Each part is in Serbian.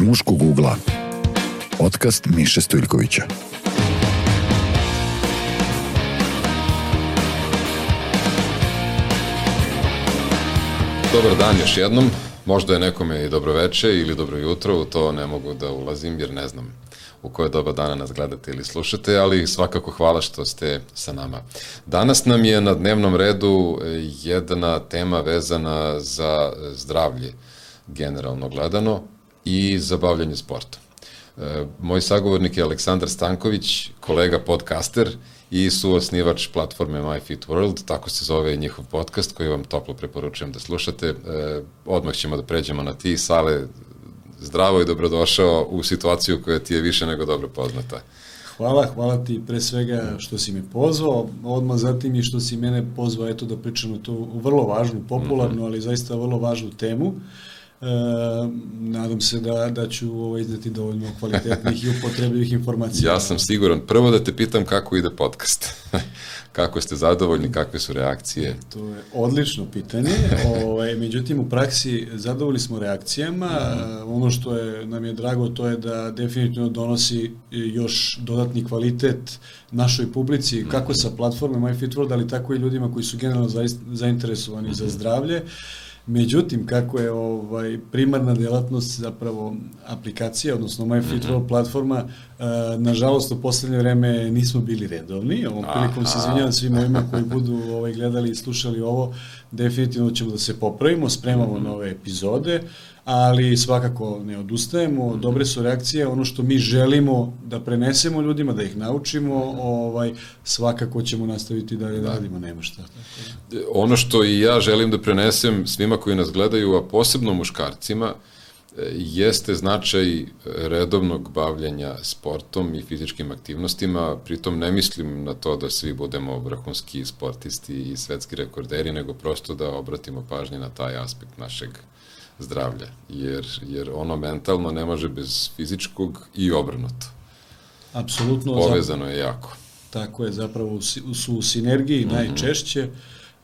muškog ugla. Podcast Miše Stojljkovića. Dobar dan još jednom. Možda je nekome i dobroveče ili dobro jutro, u to ne mogu da ulazim jer ne znam u koje doba dana nas gledate ili slušate, ali svakako hvala što ste sa nama. Danas nam je na dnevnom redu jedna tema vezana za zdravlje generalno gledano i za bavljanje sportom. E, moj sagovornik je Aleksandar Stanković, kolega podcaster i suosnivač platforme My Fit World, tako se zove njihov podcast koji vam toplo preporučujem da slušate. E, odmah ćemo da pređemo na ti, Sale, zdravo i dobrodošao u situaciju koja ti je više nego dobro poznata. Hvala, hvala ti pre svega što si me pozvao, odmah zatim i što si mene pozvao eto da pričamo tu vrlo važnu, popularnu, -hmm. ali zaista vrlo važnu temu. E, nadam se da, da ću ovo izneti dovoljno kvalitetnih i upotrebljivih informacija. Ja sam siguran. Prvo da te pitam kako ide podcast. kako ste zadovoljni, kakve su reakcije? To je odlično pitanje. ovaj, međutim, u praksi zadovoljni smo reakcijama. Mm. Ono što je, nam je drago to je da definitivno donosi još dodatni kvalitet našoj publici, kako sa platforme MyFitWorld, ali tako i ljudima koji su generalno zainteresovani mm -hmm. za mhm. zdravlje. Međutim, kako je ovaj primarna delatnost zapravo aplikacija, odnosno MyFitRoll mm -hmm. platforma, nažalost u poslednje vreme nismo bili redovni. Ovom prilikom se izvinjavam svim ovima koji budu ovaj, gledali i slušali ovo, definitivno ćemo da se popravimo, spremamo mm -hmm. nove epizode ali svakako ne odustajemo, dobre su reakcije, ono što mi želimo da prenesemo ljudima, da ih naučimo, ovaj, svakako ćemo nastaviti da, da. radimo, nema šta. Ono što i ja želim da prenesem svima koji nas gledaju, a posebno muškarcima, jeste značaj redovnog bavljanja sportom i fizičkim aktivnostima, pritom ne mislim na to da svi budemo vrhunski sportisti i svetski rekorderi, nego prosto da obratimo pažnje na taj aspekt našeg zdravlja, jer, jer ono mentalno ne može bez fizičkog i obrnuto. Apsolutno. Povezano je jako. Tako je, zapravo su u sinergiji mm -hmm. najčešće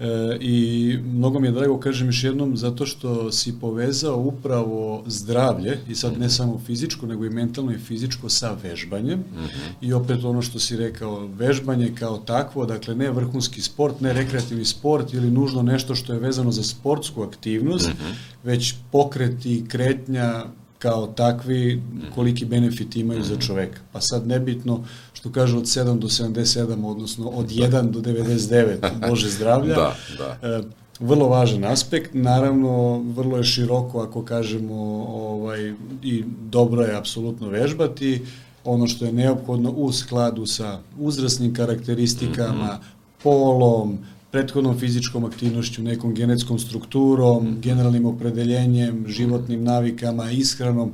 E, I mnogo mi je drago, kažem još jednom, zato što si povezao upravo zdravlje, i sad ne samo fizičko, nego i mentalno i fizičko sa vežbanjem. Mm -hmm. I opet ono što si rekao, vežbanje kao takvo, dakle ne vrhunski sport, ne rekreativni sport ili nužno nešto što je vezano za sportsku aktivnost, mm -hmm. već pokret i kretnja kao takvi koliki benefit imaju za čoveka. Pa sad nebitno što kaže od 7 do 77, odnosno od 1 do 99, Bože zdravlja. da, da. E, vrlo važan aspekt, naravno vrlo je široko ako kažemo ovaj, i dobro je apsolutno vežbati, ono što je neophodno u skladu sa uzrasnim karakteristikama, -hmm. polom, prethodnom fizičkom aktivnošću, nekom genetskom strukturom, generalnim opredeljenjem, životnim navikama, ishranom.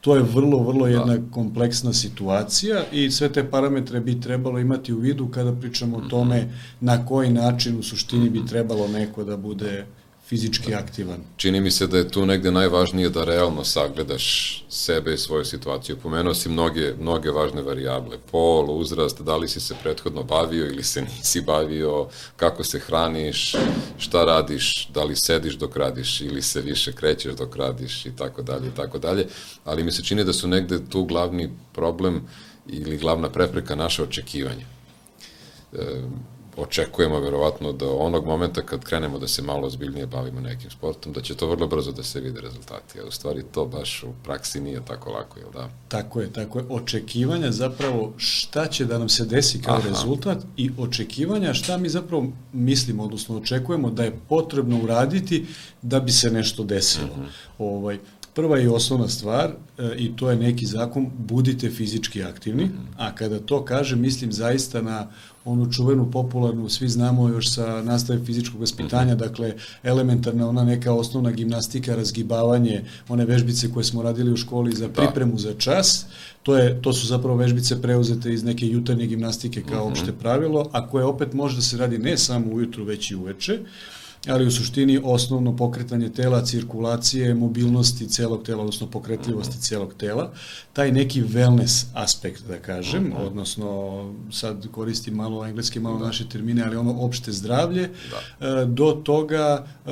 To je vrlo, vrlo da. jedna da. kompleksna situacija i sve te parametre bi trebalo imati u vidu kada pričamo o tome mhm. na koji način u suštini bi trebalo neko da bude fizički aktivan. Čini mi se da je tu negde najvažnije da realno sagledaš sebe i svoju situaciju. Pomenuo si mnoge, mnoge važne varijable. Pol, uzrast, da li si se prethodno bavio ili se nisi bavio, kako se hraniš, šta radiš, da li sediš dok radiš ili se više krećeš dok radiš i tako dalje i tako dalje. Ali mi se čini da su negde tu glavni problem ili glavna prepreka naše očekivanja. E, očekujemo verovatno da onog momenta kad krenemo da se malo ozbiljnije bavimo nekim sportom, da će to vrlo brzo da se vide rezultati. A u stvari to baš u praksi nije tako lako, jel da? Tako je, tako je. Očekivanja zapravo šta će da nam se desi kao Aha. rezultat i očekivanja šta mi zapravo mislimo, odnosno očekujemo da je potrebno uraditi da bi se nešto desilo. Mhm. -huh. ovaj, prva i osnovna stvar, e, i to je neki zakon, budite fizički aktivni, mm -hmm. a kada to kažem, mislim zaista na onu čuvenu popularnu, svi znamo još sa nastave fizičkog vaspitanja, -hmm. dakle elementarna ona neka osnovna gimnastika, razgibavanje, one vežbice koje smo radili u školi za da. pripremu da. za čas, to, je, to su zapravo vežbice preuzete iz neke jutarnje gimnastike kao mm -hmm. opšte pravilo, a koje opet može da se radi ne samo ujutru, već i uveče. Ali u suštini osnovno pokretanje tela, cirkulacije, mobilnosti celog tela, odnosno pokretljivosti -hmm. celog tela, taj neki wellness aspekt, da kažem, -hmm. odnosno sad koristim malo engleski, malo da. naše termine, ali ono opšte zdravlje, da. E, do toga e,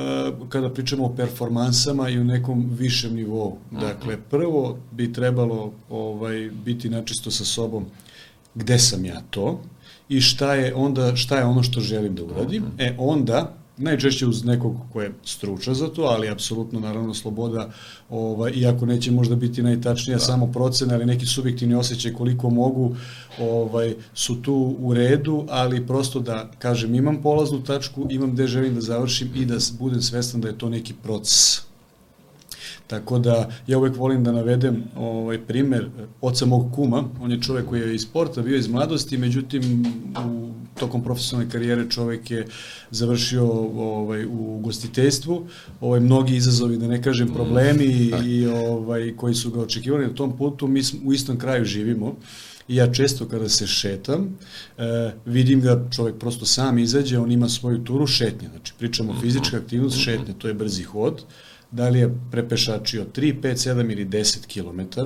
kada pričamo o performansama i u nekom višem nivou. -hmm. Dakle, prvo bi trebalo ovaj biti načisto sa sobom gde sam ja to i šta je onda šta je ono što želim da uradim. E onda najčešće uz nekog ko je stručan za to, ali apsolutno naravno sloboda, ovaj, iako neće možda biti najtačnija da. samo procena, ali neki subjektivni osjećaj koliko mogu, ovaj, su tu u redu, ali prosto da kažem imam polaznu tačku, imam gde želim da završim i da budem svestan da je to neki proces. Tako da ja uvek volim da navedem ovaj primer oca mog kuma, on je čovek koji je iz sporta, bio iz mladosti, međutim u tokom profesionalne karijere čovek je završio ovaj u gostiteljstvu, ovaj mnogi izazovi da ne kažem problemi i, i ovaj koji su ga očekivali na tom putu, mi u istom kraju živimo. I ja često kada se šetam, e, vidim ga čovek prosto sam izađe, on ima svoju turu šetnje, znači pričamo fizička aktivnost, šetnje, to je brzi hod, da li je prepešačio 3, 5, 7 ili 10 km,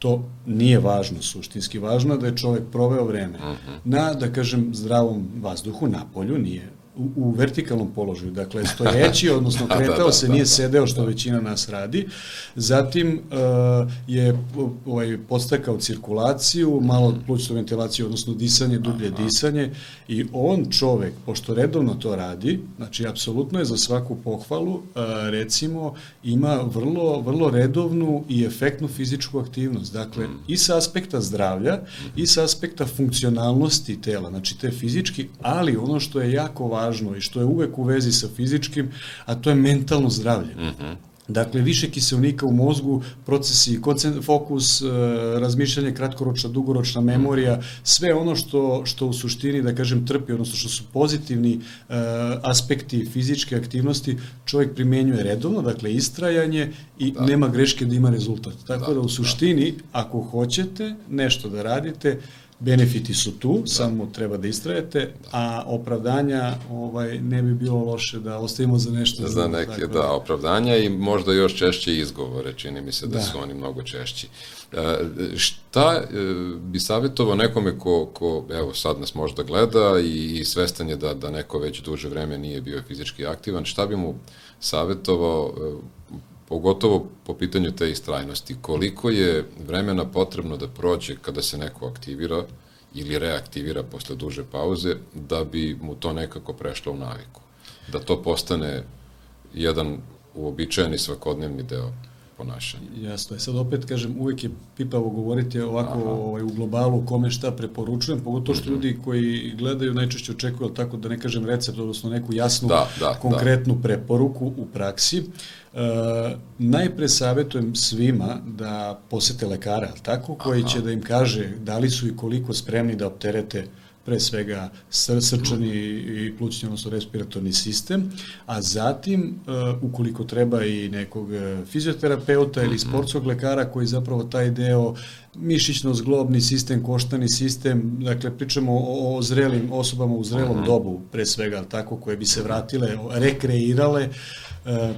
to nije važno suštinski, važno da je čovek proveo vreme uh -huh. na, da kažem, zdravom vazduhu, na polju, nije u, u vertikalnom položaju, dakle stojeći, odnosno da, kretao da, da, se, nije da, sedeo što da. većina nas radi. Zatim uh, je ovaj, podstakao cirkulaciju, malo plućnu ventilaciju, odnosno disanje, dublje Aha. disanje i on čovek, pošto redovno to radi, znači apsolutno je za svaku pohvalu, uh, recimo, ima vrlo, vrlo redovnu i efektnu fizičku aktivnost. Dakle, mm. i sa aspekta zdravlja, mm. i sa aspekta funkcionalnosti tela, znači te fizički, ali ono što je jako važno, važno i što je uvek u vezi sa fizičkim, a to je mentalno zdravlje. Mm -hmm. Dakle, više kiselnika u mozgu, procesi, fokus, e, razmišljanje, kratkoročna, dugoročna memorija, sve ono što, što u suštini, da kažem, trpi, odnosno što su pozitivni e, aspekti fizičke aktivnosti, čovjek primenjuje redovno, dakle, istrajanje i da. nema greške da ima rezultat. Tako da, da u da. suštini, da. ako hoćete nešto da radite, benefiti su tu, da. samo treba da istrajete, a opravdanja ovaj, ne bi bilo loše da ostavimo za nešto. Za neke, tako. da, opravdanja i možda još češće izgovore, čini mi se da, da. su oni mnogo češći. E, šta e, bi savjetovao nekome ko, ko, evo sad nas možda gleda i, i svestan je da, da neko već duže vreme nije bio fizički aktivan, šta bi mu savjetovao e, pogotovo po pitanju te istrajnosti, koliko je vremena potrebno da prođe kada se neko aktivira ili reaktivira posle duže pauze, da bi mu to nekako prešlo u naviku. Da to postane jedan uobičajeni svakodnevni deo ponašanja. Jasno je. Sad opet kažem, uvek je pipavo govoriti ovako ovaj, u globalu kome šta preporučujem, pogotovo što mm -hmm. ljudi koji gledaju najčešće očekuju, tako da ne kažem recept, odnosno neku jasnu, da, da, da. konkretnu da. preporuku u praksi. E, najpre savjetujem svima da posete lekara, tako, koji Aha. će da im kaže da li su i koliko spremni da opterete pre svega srčani i plućni, odnosno respiratorni sistem, a zatim, uh, ukoliko treba i nekog e, fizioterapeuta ili mhm. sportskog lekara koji zapravo taj deo mišićno-zglobni sistem, koštani sistem, dakle pričamo o, o zrelim osobama u zrelom mhm. dobu, pre svega, tako, koje bi se vratile, rekreirale, uh,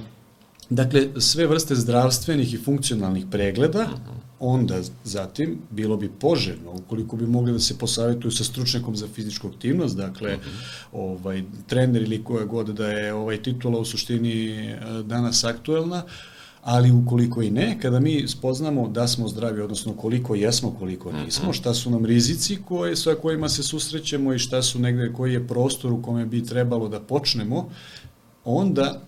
Dakle, sve vrste zdravstvenih i funkcionalnih pregleda, mhm. onda zatim bilo bi poželjno ukoliko bi mogli da se posavetuju sa stručnjakom za fizičku aktivnost, dakle -hmm. ovaj trener ili koja god da je ovaj titula u suštini e, danas aktuelna, ali ukoliko i ne, kada mi spoznamo da smo zdravi, odnosno koliko jesmo, koliko mhm. nismo, šta su nam rizici koje, sa kojima se susrećemo i šta su negde, koji je prostor u kome bi trebalo da počnemo, onda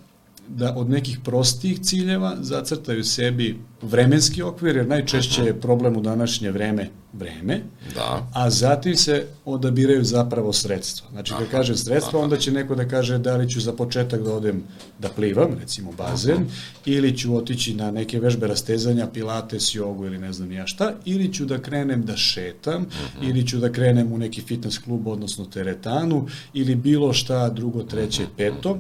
da od nekih prostih ciljeva zacrtaju sebi vremenski okvir, jer najčešće je problem u današnje vreme vreme, da. a zatim se odabiraju zapravo sredstva. Znači, kad kažem sredstva, onda će neko da kaže da li ću za početak da odem da plivam, recimo bazen, Aha. ili ću otići na neke vežbe rastezanja, pilates, jogu ili ne znam ja šta, ili ću da krenem da šetam, Aha. ili ću da krenem u neki fitness klub, odnosno teretanu, ili bilo šta drugo, treće, peto,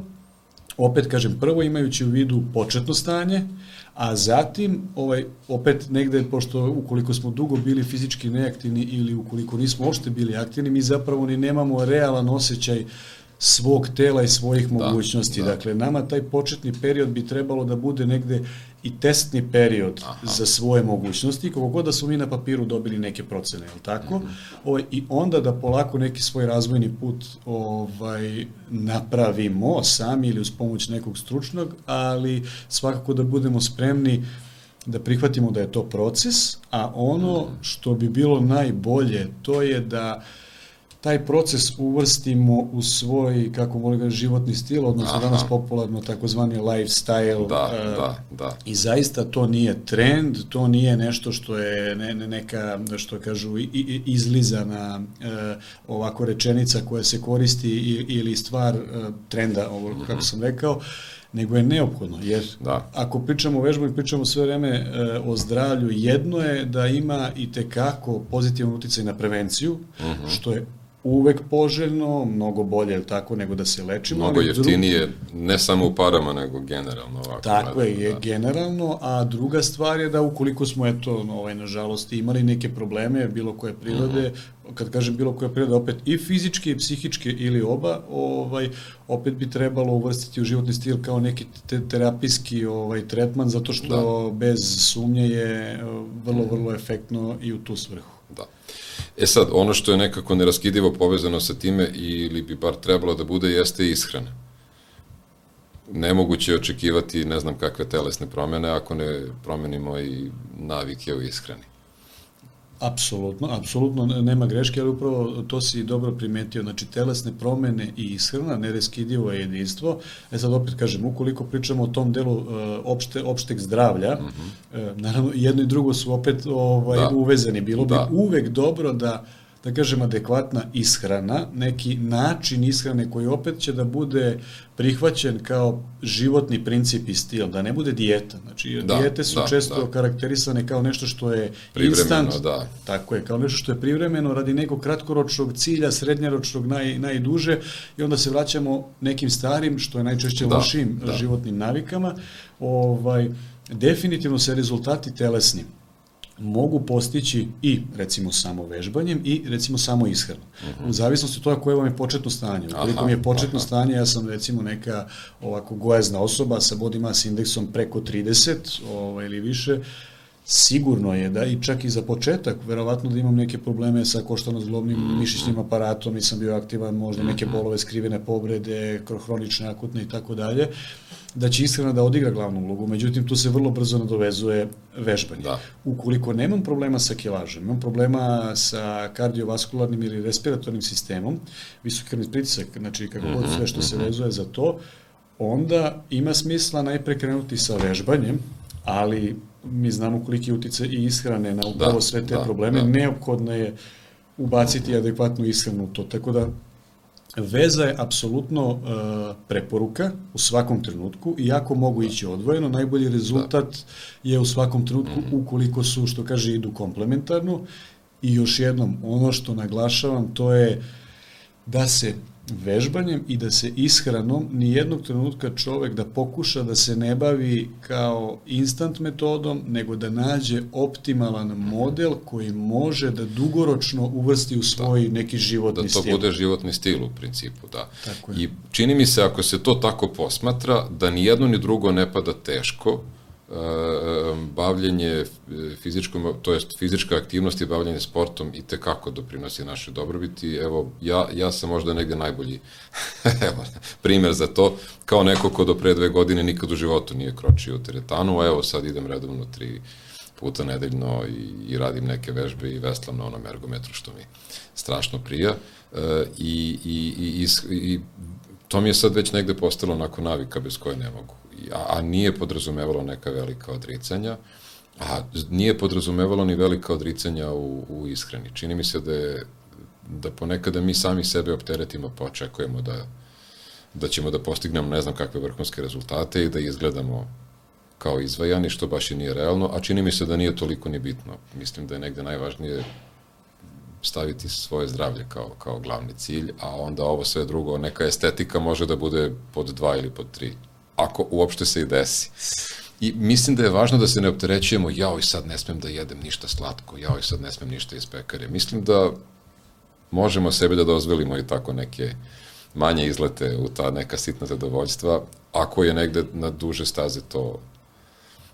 opet kažem, prvo imajući u vidu početno stanje, a zatim, ovaj, opet negde, pošto ukoliko smo dugo bili fizički neaktivni ili ukoliko nismo uopšte bili aktivni, mi zapravo ni nemamo realan osjećaj svog tela i svojih da, mogućnosti. Da. Dakle, nama taj početni period bi trebalo da bude negde i testni period Aha. za svoje mogućnosti, kako god da smo mi na papiru dobili neke procene, je tako? Mm -hmm. ovaj, I onda da polako neki svoj razvojni put ovaj, napravimo sami ili uz pomoć nekog stručnog, ali svakako da budemo spremni da prihvatimo da je to proces, a ono mhm. što bi bilo najbolje, to je da uh, taj proces uvrstimo u svoj, kako molim ga, životni stil, odnosno Aha. danas popularno takozvani lifestyle. Da, uh, da, da. I zaista to nije trend, to nije nešto što je ne, ne, neka, što kažu, i, i, izlizana uh, ovako rečenica koja se koristi ili stvar uh, trenda, ovo, mm -hmm. kako sam rekao, nego je neophodno, jer da. ako pričamo o vežbanju, pričamo sve vreme e, o zdravlju, jedno je da ima i tekako pozitivan uticaj na prevenciju, mm -hmm. što je uvek poželjno, mnogo bolje, je tako, nego da se lečimo. Mnogo ali jeftinije, drugi... ne samo u parama, nego generalno. Ovako, tako je, je da. generalno, a druga stvar je da ukoliko smo, eto, ovaj, nažalost, imali neke probleme, bilo koje prirode, mm -hmm. kad kažem bilo koje prirode, opet i fizičke i psihičke ili oba, ovaj, opet bi trebalo uvrstiti u životni stil kao neki te terapijski ovaj, tretman, zato što da. bez sumnje je vrlo, mhm. vrlo efektno i u tu svrhu. Da. E sad, ono što je nekako neraskidivo povezano sa time ili bi bar trebalo da bude jeste ishrana. Nemoguće je očekivati ne znam kakve telesne promene ako ne promenimo i navike u ishrani. Apsolutno, apsolutno nema greške, ali upravo to si dobro primetio, znači telesne promene i ishrana, nereskidivo je jedinstvo. E sad opet kažem, ukoliko pričamo o tom delu uh, opšte, opšteg zdravlja, mm -hmm. naravno jedno i drugo su opet ovaj, da. uvezani, bilo da. bi uvek dobro da uh, da kažem, adekvatna ishrana, neki način ishrane koji opet će da bude prihvaćen kao životni princip i stil, da ne bude dijeta. Znači, da, dijete su da, često da. karakterisane kao nešto što je instant, da. tako je, kao nešto što je privremeno radi nekog kratkoročnog cilja, srednjoročnog naj, najduže i onda se vraćamo nekim starim, što je najčešće da, lošim da. životnim navikama. Ovaj, definitivno se rezultati telesni mogu postići i recimo samo vežbanjem i recimo samo ishranom. Uh mhm. -huh. U zavisnosti od toga koje vam je početno stanje. Ukoliko mi je početno aha. stanje, ja sam recimo neka ovako gojazna osoba sa body mass indeksom preko 30 ovaj, ili više, sigurno je da i čak i za početak, verovatno da imam neke probleme sa koštano-zglobnim mm -hmm. mišićnim aparatom, nisam bio aktivan, možda neke mhm. bolove, skrivene povrede, hronične, akutne i tako dalje da će ishrana da odigra glavnu ulogu, međutim tu se vrlo brzo nadovezuje vežbanje. Da. Ukoliko nemam problema sa kilažom, imam problema sa kardiovaskularnim ili respiratornim sistemom, visoki krvni pritisak, znači kako god mhm, sve što se mhm. vezuje za to, onda ima smisla najpre krenuti sa vežbanjem, ali mi znamo koliki utice i ishrane na upravo da, sve te da, probleme, da. neophodno je ubaciti adekvatnu ishranu u to. Tako da Veza je apsolutno uh, preporuka u svakom trenutku i ako mogu ići odvojeno, najbolji rezultat da. je u svakom trenutku mm -hmm. ukoliko su, što kaže, idu komplementarno. I još jednom, ono što naglašavam, to je da se vežbanjem i da se ishranom ni jednog trenutka čovek da pokuša da se ne bavi kao instant metodom, nego da nađe optimalan model koji može da dugoročno uvrsti u svoj da. neki životni stil. Da to bude životni stil u principu, da. Tako je. I čini mi se ako se to tako posmatra, da ni jedno ni drugo ne pada teško, bavljenje fizičkom, to jest fizička aktivnost i bavljenje sportom i te kako doprinosi našoj dobrobiti. Evo, ja, ja sam možda negde najbolji evo, primer za to, kao neko ko do pre dve godine nikad u životu nije kročio u teretanu, a evo sad idem redovno tri puta nedeljno i, i radim neke vežbe i veslam na onom ergometru što mi strašno prija. E, i, i, i, i, i to mi je sad već negde postalo onako navika bez koje ne mogu a, a nije podrazumevalo neka velika odricanja, a nije podrazumevalo ni velika odricanja u, u ishrani. Čini mi se da je da ponekada mi sami sebe opteretimo pa očekujemo da, da ćemo da postignemo ne znam kakve vrhunske rezultate i da izgledamo kao izvajani, što baš i nije realno, a čini mi se da nije toliko ni bitno. Mislim da je negde najvažnije staviti svoje zdravlje kao, kao glavni cilj, a onda ovo sve drugo, neka estetika može da bude pod dva ili pod tri ako uopšte se i desi. I mislim da je važno da se ne opterećujemo, jao i sad ne smem da jedem ništa slatko, jao i sad ne smem ništa iz pekare. Mislim da možemo sebi da dozvolimo i tako neke manje izlete u ta neka sitna zadovoljstva, ako je negde na duže staze to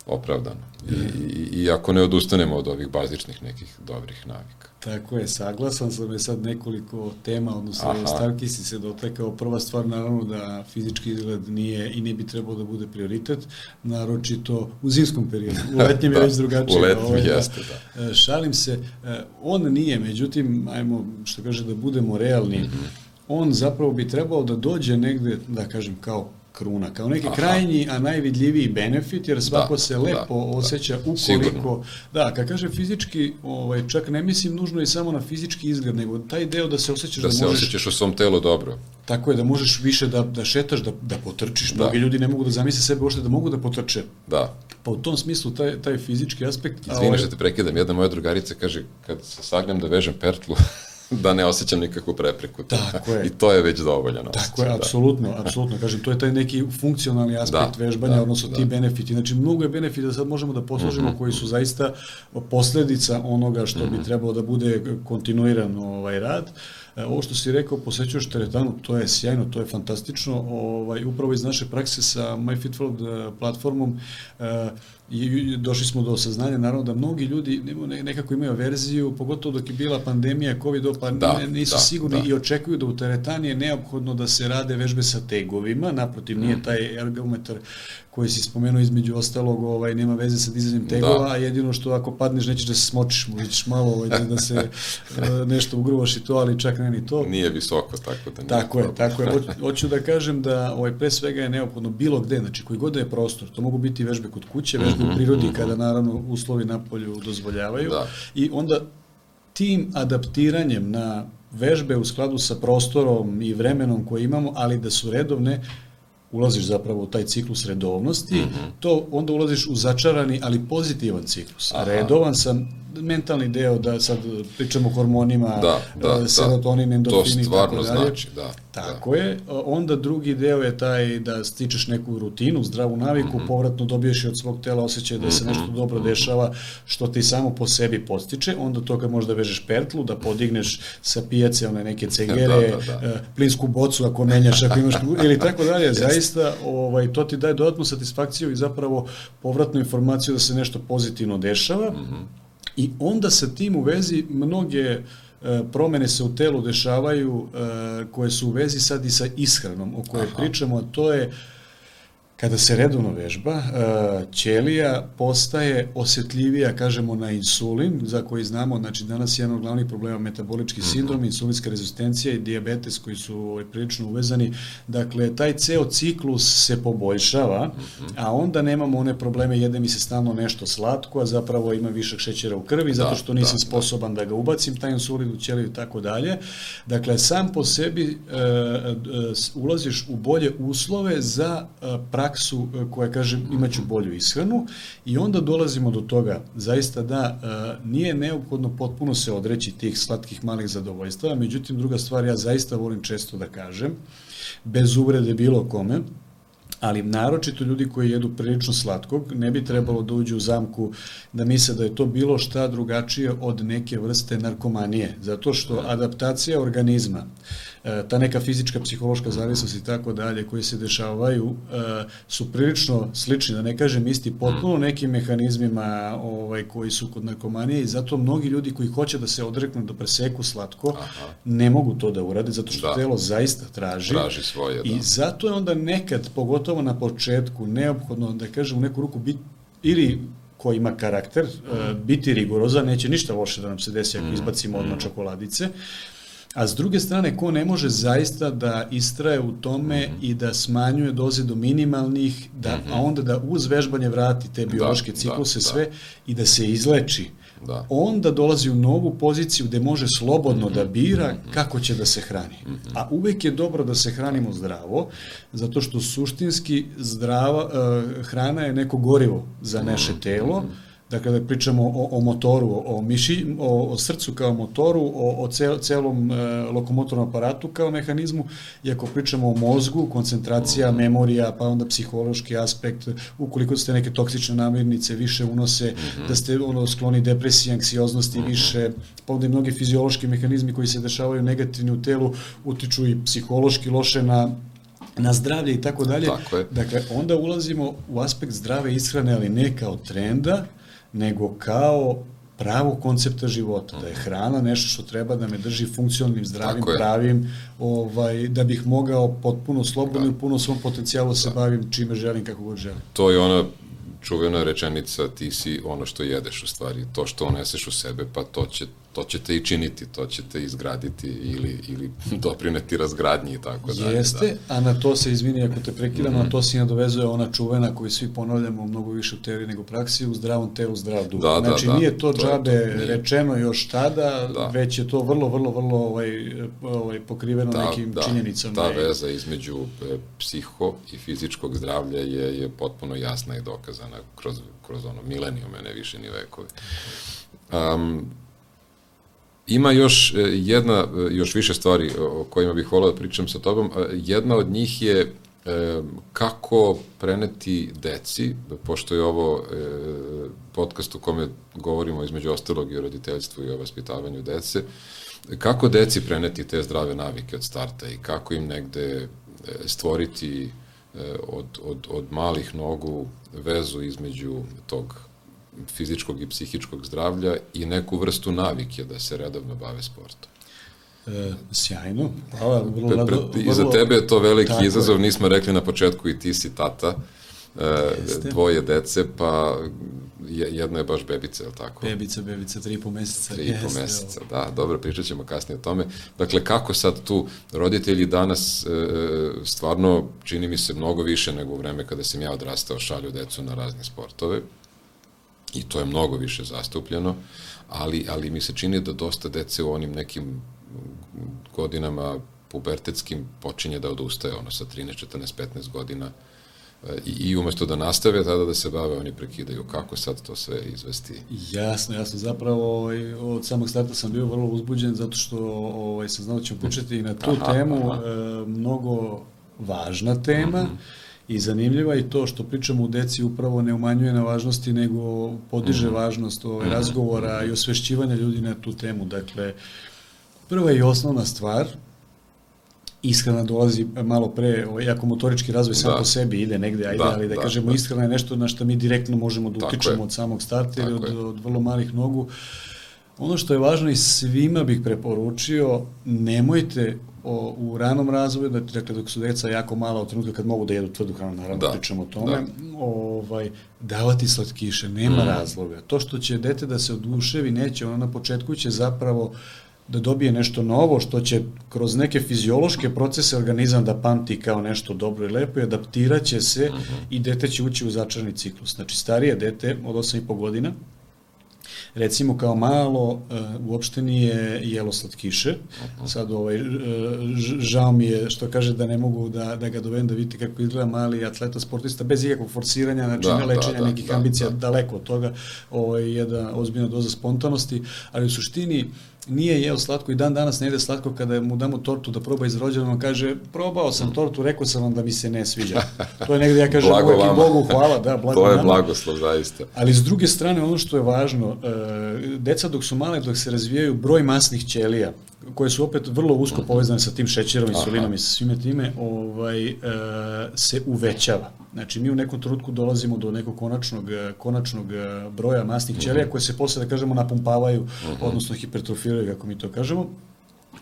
opravdano. I, i, i ako ne odustanemo od ovih bazičnih nekih dobrih navika. Tako je, saglasan sam je sad nekoliko tema, odnosno Aha. stavki si se dotekao. Prva stvar, naravno, da fizički izgled nije i ne bi trebao da bude prioritet, naročito u zimskom periodu. U letnjem da, je već drugačije. U letnjem ovaj, jeste, da. E, šalim se, e, on nije, međutim, ajmo, što kaže, da budemo realni, mm -hmm. on zapravo bi trebao da dođe negde, da kažem, kao kruna, kao neki Aha. krajnji, a najvidljiviji benefit, jer svako da, se lepo da, osjeća da. ukoliko, Sigurno. da, kad kaže fizički, ovaj, čak ne mislim nužno i samo na fizički izgled, nego taj deo da se osjećaš da, da se možeš... osjećaš u svom telu dobro. Tako je, da možeš više da, da šetaš, da, da potrčiš. Da. Mnogi ljudi ne mogu da zamisle sebe uopšte da mogu da potrče. Da. Pa u tom smislu taj, taj fizički aspekt... Izvini ovaj... što te prekidam, jedna moja drugarica kaže, kad se sagnem da vežem pertlu, da ne osjećam nikakvu prepreku. Tako je. I to je već dovoljno. Tako je, da. apsolutno, apsolutno. Kažem, to je taj neki funkcionalni aspekt da, vežbanja, da, odnosno da. ti benefiti. Znači, mnogo je benefita da sad možemo da poslužimo mm -hmm. koji su zaista posledica onoga što mm -hmm. bi mhm. trebalo da bude kontinuiran ovaj rad. E, ovo što si rekao, posećuješ teretanu, to je sjajno, to je fantastično. Ovaj, upravo iz naše prakse sa MyFitWorld e, platformom e, i došli smo do saznanja naravno da mnogi ljudi nekako imaju verziju, pogotovo dok je bila pandemija covid pa da, nisu da, sigurni da. i očekuju da u teretani je neophodno da se rade vežbe sa tegovima, naprotiv nije mm. taj ergometar koji si spomenuo između ostalog, ovaj, nema veze sa dizanjem tegova, da. a jedino što ako padneš nećeš da se smočiš, možeš malo ovaj, da, da se e, nešto ugruvaš i to, ali čak ne ni to. Nije visoko, tako da nije Tako je, tako je. Hoću da kažem da ovaj, pre svega je neophodno bilo gde, znači koji god da je prostor, to mogu biti vežbe kod kuće, vežbe u prirodi, mm -hmm. kada naravno uslovi na polju dozvoljavaju, da. i onda tim adaptiranjem na vežbe u skladu sa prostorom i vremenom koje imamo, ali da su redovne, ulaziš zapravo u taj ciklus redovnosti, mm -hmm. to onda ulaziš u začarani, ali pozitivan ciklus. Aha. Redovan sam mentalni deo da sad pričamo o hormonima, da, da, e, serotonin, da. endorfini i tako dalje. znači, da. Tako da. je. Onda drugi deo je taj da stičeš neku rutinu, zdravu naviku, mm -hmm. povratno dobiješ od svog tela osjećaj da se nešto mhm. dobro mhm. dešava što ti samo po sebi postiče, onda to kad možda vežeš pertlu, da podigneš sa pijace one neke cegere, da, da, da. E, plinsku bocu ako menjaš, ako imaš ili tako dalje, zaista ovaj, to ti daje dodatnu satisfakciju i zapravo povratnu informaciju da se nešto pozitivno dešava. Mm -hmm I onda sa tim u vezi mnoge e, promene se u telu dešavaju e, koje su u vezi sad i sa ishranom o kojoj Aha. pričamo, a to je Kada se redovno vežba, e, ćelija postaje osetljivija, kažemo, na insulin, za koji znamo, znači danas je jedan od glavnih problema metabolički mhm. sindrom, insulinska rezistencija i diabetes koji su ovaj, prilično uvezani. Dakle, taj ceo ciklus se poboljšava, mhm. a onda nemamo one probleme, jede mi se stalno nešto slatko, a zapravo ima višak šećera u krvi, zato da, što nisam da, sposoban da. da ga ubacim, taj insulin u ćeliju i tako dalje. Dakle, sam po sebi e, e, ulaziš u bolje uslove za e, praksu e, koja kaže imaću bolju ishranu i onda dolazimo do toga zaista da e, nije neophodno potpuno se odreći tih slatkih malih zadovoljstava, međutim druga stvar ja zaista volim često da kažem, bez uvrede bilo kome, ali naročito ljudi koji jedu prilično slatkog ne bi trebalo da uđu u zamku da misle da je to bilo šta drugačije od neke vrste narkomanije, zato što adaptacija organizma ta neka fizička, psihološka zavisnost i tako dalje koji se dešavaju e, su prilično slični, da ne kažem isti, potpuno mm. nekim mehanizmima ovaj, koji su kod narkomanije i zato mnogi ljudi koji hoće da se odreknu da preseku slatko, Aha. ne mogu to da urade, zato što da. telo zaista traži. Traži svoje, da. I zato je onda nekad, pogotovo na početku, neophodno, da kažem, u neku ruku biti ili ko ima karakter, mm. biti rigorozan, neće ništa loše da nam se desi ako mm. izbacimo odmah čokoladice, A s druge strane, ko ne može zaista da istraje u tome mm -hmm. i da smanjuje doze do minimalnih, da, mm -hmm. a onda da uz vežbanje vrati te da, biološke da, cikluse da, sve da. i da se izleči, da. onda dolazi u novu poziciju gde može slobodno mm -hmm. da mhm. bira mhm. kako će da se hrani. Mm -hmm. A uvek je dobro da se hranimo zdravo, zato što suštinski zdrava, uh, hrana je neko gorivo za naše telo, mm -hmm da pričamo o, o motoru, o, miši, o, o srcu kao motoru, o, o cel, celom e, lokomotornom aparatu kao mehanizmu, i ako pričamo o mozgu, koncentracija, memorija, pa onda psihološki aspekt, ukoliko ste neke toksične namirnice više unose, mm -hmm. da ste ono skloni depresiji, anksioznosti mm -hmm. više, pa onda i mnogi fiziološki mehanizmi koji se dešavaju negativni u telu utiču i psihološki loše na na zdravlje i tako dalje. Tako je. Dakle, onda ulazimo u aspekt zdrave ishrane, ali ne kao trenda, nego kao pravog koncepta života, da je hrana nešto što treba da me drži funkcionalnim, zdravim, pravim, ovaj, da bih mogao potpuno slobodno da. i puno svom potencijalu se da. bavim čime želim, kako god želim. To je ona čuvena rečenica ti si ono što jedeš u stvari, to što uneseš u sebe, pa to, će, to ćete i činiti, to ćete izgraditi ili, ili doprineti razgradnji i tako dalje. Jeste, da. a na to se, izvini ako te prekidam, mm -hmm. na to se nadovezuje ona čuvena koju svi ponavljamo mnogo više u teoriji nego praksi, u zdravom telu, zdrav duh. Da, da, znači da, nije to, to džabe je to, rečeno još tada, da. već je to vrlo, vrlo, vrlo ovaj, ovaj, pokriveno da, nekim da, činjenicama. Ta veza između e, psiho i fizičkog zdravlja je, je potpuno jasna i dokazana kroz, kroz ono milenijume, ne više ni vekove. Um, Ima još e, jedna, e, još više stvari o kojima bih volao da pričam sa tobom. E, jedna od njih je kako preneti deci, pošto je ovo podcast u kome govorimo između ostalog i o roditeljstvu i o vaspitavanju dece, kako deci preneti te zdrave navike od starta i kako im negde stvoriti od, od, od malih nogu vezu između tog fizičkog i psihičkog zdravlja i neku vrstu navike da se redovno bave sportom. E, sjajno. Hvala, vrlo, Pre, pre, vrlo, I za tebe je to veliki izazov, je. nismo rekli na početku i ti si tata, e, dvoje dece, pa jedna je baš bebica, je li tako? Bebica, bebica, tri i po meseca. Tri i po meseca, da, dobro, pričat ćemo kasnije o tome. Dakle, kako sad tu roditelji danas e, stvarno, čini mi se, mnogo više nego u vreme kada sam ja odrastao, šalju decu na razne sportove, i to je mnogo više zastupljeno, ali, ali mi se čini da dosta dece u onim nekim godinama pubertetskim počinje da odustaje, ono sa 13, 14, 15 godina e, i, i umesto da nastave tada da se bave, oni prekidaju. Kako sad to sve izvesti? Jasno, jasno. Zapravo ovaj, od samog starta sam bio vrlo uzbuđen zato što ovaj, sam znao da ćemo početi na tu aha, temu. Aha. E, mnogo važna tema. Mm -hmm i zanimljiva i to što pričamo u deci upravo ne umanjuje na važnosti, nego podiže mm. važnost ovaj, mhm. razgovora i osvešćivanja ljudi na tu temu. Dakle, prva i osnovna stvar, ishrana dolazi malo pre, ovaj, motorički razvoj sam da. po sebi ide negde, ajde, da, ali da, da kažemo da. ishrana je nešto na što mi direktno možemo da utičemo od samog starta ili od, od vrlo malih nogu. Ono što je važno i svima bih preporučio, nemojte o, u ranom razvoju, dakle dok su deca jako mala od trenutka kad mogu da jedu tvrdu hranu, naravno da, pričamo o tome, da. ovaj, davati slatkiše, nema mm. razloga. To što će dete da se oduševi, neće, ono na početku će zapravo da dobije nešto novo, što će kroz neke fiziološke procese organizam da pamti kao nešto dobro i lepo i adaptirat će se mm -hmm. i dete će ući u začarni ciklus. Znači, starije dete od 8,5 godina, recimo kao malo uh, uopšte nije jelo slatkiše. Sad ovaj, uh, žao mi je što kaže da ne mogu da, da ga dovedem da vidite kako izgleda mali atleta sportista bez ikakvog forsiranja, znači da, ne lečenja da, da, nekih da, ambicija, da. daleko od toga, ovaj, jedna ozbiljna doza spontanosti, ali u suštini nije jeo slatko i dan danas ne jede slatko kada mu damo tortu da proba iz rođena, on kaže, probao sam tortu, rekao sam vam da mi se ne sviđa. To je negde, ja kažem, blago uvek i Bogu hvala, da, blago To je blagoslov, zaista. Ali s druge strane, ono što je važno, e, deca dok su male, dok se razvijaju, broj masnih ćelija, koje su opet vrlo usko povezane sa tim šećerom, insulinom i sa svime time, ovaj, e, se uvećava. Znači, mi u nekom trenutku dolazimo do nekog konačnog, konačnog e, broja masnih ćelija koje se posle, da kažemo, napumpavaju, odnosno hipertrofiraju, kako mi to kažemo,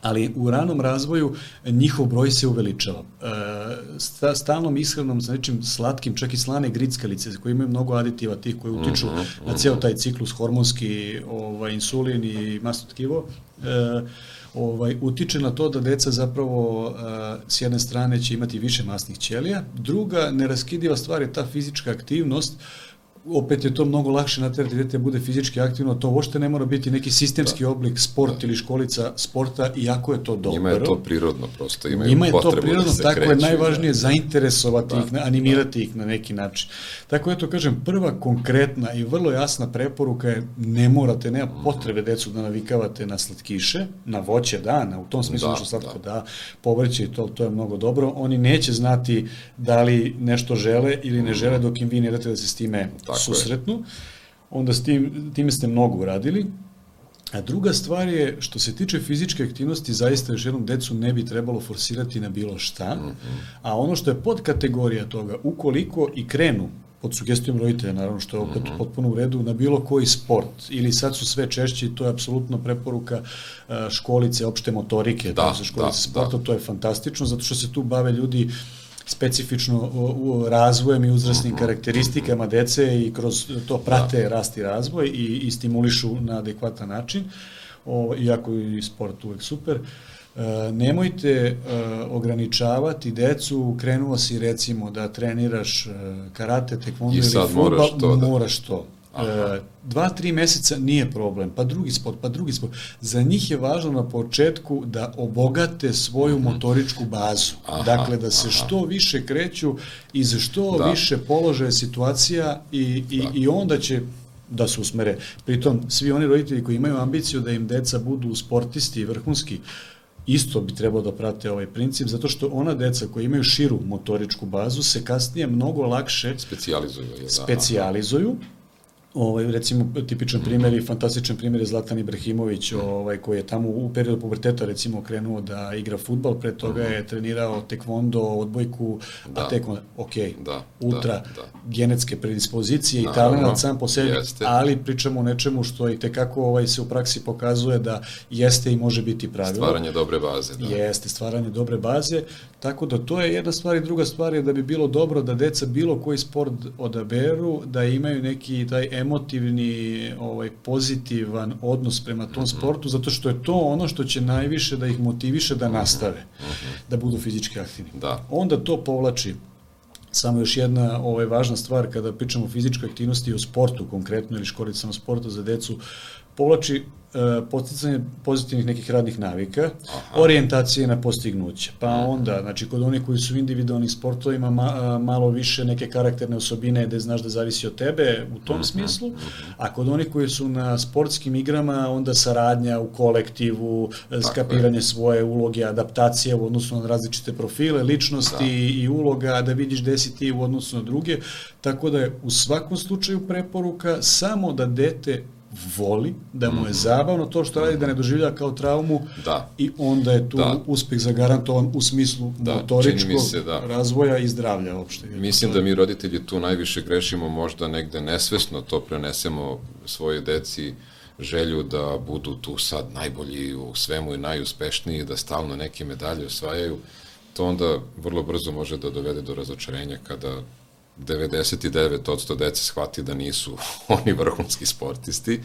ali u ranom razvoju njihov broj se uveličava. E, stalnom ishranom sa nečim slatkim, čak i slane grickalice koje imaju mnogo aditiva tih koji utiču -huh. na ceo taj ciklus hormonski, ovaj, insulin i masno tkivo, e, ovaj, utiče na to da deca zapravo uh, s jedne strane će imati više masnih ćelija, druga neraskidiva stvar je ta fizička aktivnost opet je to mnogo lakše naterati dete da bude fizički aktivno, to uopšte ne mora biti neki sistemski da. oblik sport da. ili školica sporta, iako je to dobro. Njima je to prirodno prosto, imaju Njima je to da prirodno, da tako je najvažnije da. zainteresovati da. ih, animirati da. ih na neki način. Tako eto kažem, prva konkretna i vrlo jasna preporuka je ne morate, nema mhm. potrebe decu da navikavate na slatkiše, na voće da, na, u tom smislu da, što slatko da, da povrće i to, to je mnogo dobro. Oni neće znati da li nešto žele ili ne žele dok im vi ne date da se s time Tako susretnu. Je. Onda s tim, time ste mnogo uradili. A druga stvar je, što se tiče fizičke aktivnosti, zaista još jednom decu ne bi trebalo forsirati na bilo šta, mm -hmm. a ono što je pod kategorija toga, ukoliko i krenu pod sugestijom roditelja, naravno, što je opet mm -hmm. potpuno u redu, na bilo koji sport, ili sad su sve češći, to je apsolutno preporuka školice opšte motorike, da, školice da, sporta, da. to je fantastično, zato što se tu bave ljudi uh, specifično u razvojem i uzrasnim mhm. karakteristikama dece i kroz to prate da. rast i razvoj i, i stimulišu na adekvatan način, o, iako je sport uvek super. E, nemojte e, ograničavati decu, krenuo si recimo da treniraš e, karate, tekvondo ili futbal, moraš to. Da. Moraš to E, dva, tri meseca nije problem, pa drugi sport, pa drugi sport. Za njih je važno na početku da obogate svoju mm -hmm. motoričku bazu. Aha, dakle, da se aha. što više kreću iz što da. više položaja situacija i, i, da. i onda će da se usmere. Pritom, svi oni roditelji koji imaju ambiciju da im deca budu sportisti i vrhunski, isto bi trebalo da prate ovaj princip, zato što ona deca koji imaju širu motoričku bazu se kasnije mnogo lakše specijalizuju. Da. Specijalizuju, Ovaj, recimo, tipičan primjer i fantastičan primjer je Zlatan Ibrahimović, ovaj, koji je tamo u periodu puberteta recimo krenuo da igra futbal, pre toga je trenirao tekvondo, odbojku, da. a tekvondo, ok, da, ultra, da, da. genetske predispozicije Naravno, i talent sam po sebi, jeste. ali pričamo o nečemu što i tekako ovaj, se u praksi pokazuje da jeste i može biti pravilo. Stvaranje dobre baze, da. Jeste, stvaranje dobre baze, tako da to je jedna stvar i druga stvar je da bi bilo dobro da deca bilo koji sport odaberu, da imaju neki taj emotivni, ovaj, pozitivan odnos prema tom sportu, zato što je to ono što će najviše da ih motiviše da nastave, da budu fizički aktivni. Da. Onda to povlači Samo još jedna ovaj, važna stvar kada pričamo o fizičkoj aktivnosti i o sportu konkretno ili školicama sporta za decu, povlači E, posticanje pozitivnih nekih radnih navika, Aha. orijentacije na postignuće. Pa onda, znači, kod onih koji su u individualnih sportovima ma, malo više neke karakterne osobine gde znaš da zavisi od tebe u tom uh mhm, smislu, mhm. a kod onih koji su na sportskim igrama, onda saradnja u kolektivu, Tako skapiranje je. svoje uloge, adaptacije u odnosu na različite profile, ličnosti da. i uloga, da vidiš gde si ti u odnosu na druge, tako da je u svakom slučaju preporuka samo da dete voli, da mu je mhm. zabavno to što radi, da ne doživlja kao traumu da. i onda je tu da. uspeh zagarantovan u smislu da, motoričkog se, da. razvoja i zdravlja uopšte. Mislim da mi roditelji tu najviše grešimo, možda negde nesvesno to prenesemo svoje deci želju da budu tu sad najbolji u svemu i najuspešniji, da stalno neke medalje osvajaju, to onda vrlo brzo može da dovede do razočarenja kada 99% dece shvati da nisu oni vrhunski sportisti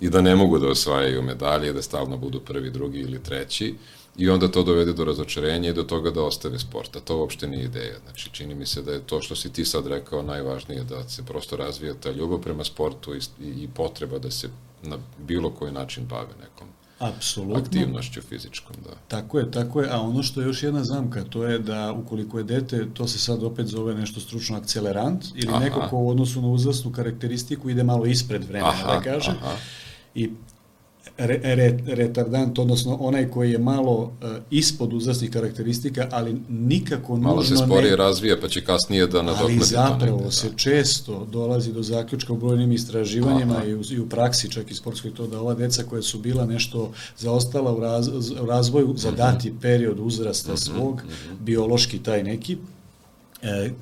i da ne mogu da osvajaju medalje, da stalno budu prvi, drugi ili treći i onda to dovede do razočarenja i do toga da ostave sport, a to uopšte nije ideja. Znači, čini mi se da je to što si ti sad rekao najvažnije, da se prosto razvija ta ljubav prema sportu i, i potreba da se na bilo koji način bave nekom Apsolutno. aktivnošću fizičkom, da. Tako je, tako je, a ono što je još jedna zamka, to je da ukoliko je dete, to se sad opet zove nešto stručno akcelerant ili aha. neko ko u odnosu na uzrasnu karakteristiku ide malo ispred vremena, aha, da kažem, aha. i re, re, retardant, odnosno onaj koji je malo uh, ispod uzrasnih karakteristika, ali nikako malo nužno se sporije ne... razvija, pa će kasnije da nadoknadi Ali zapravo negde, se da. često dolazi do zaključka u brojnim istraživanjima i u, i u praksi čak i sportskoj to da ova deca koja su bila nešto zaostala u, raz, u razvoju za mhm. dati period uzrasta mm -hmm, svog, mm -hmm. biološki taj neki,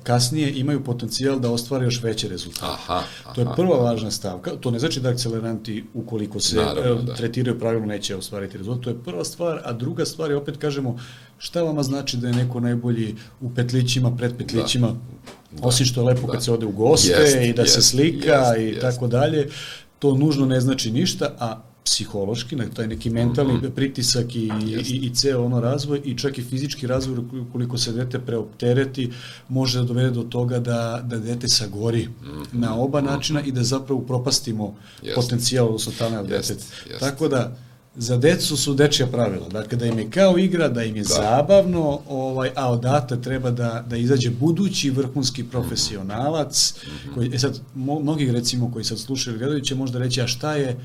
kasnije imaju potencijal da ostvare još veće rezultate. Aha, aha, to je prva važna stavka. To ne znači da akceleranti, ukoliko se Naravno, da. tretiraju pravilno, neće ostvariti rezultat. To je prva stvar, a druga stvar je, opet kažemo, šta vama znači da je neko najbolji u petlićima, pred petlićima, da. osim što je lepo da. kad se ode u goste jest, i da jest, se slika jest, i jest. tako dalje, to nužno ne znači ništa, a psihološki, na taj neki mentalni -hmm. pritisak i, i, i ceo ono razvoj i čak i fizički razvoj koliko se dete preoptereti može da dovede do toga da, da dete sagori mm -hmm. na oba načina mm -hmm. i da zapravo propastimo Jest. potencijal, odnosno talent deteta. Tako da, za decu su dečja pravila. Dakle, da im je kao igra, da im je da. zabavno, ovaj, a odate treba da, da izađe budući vrhunski profesionalac, mm -hmm. koji, e sad, mnogi recimo koji sad slušaju gledaju će možda reći, a šta je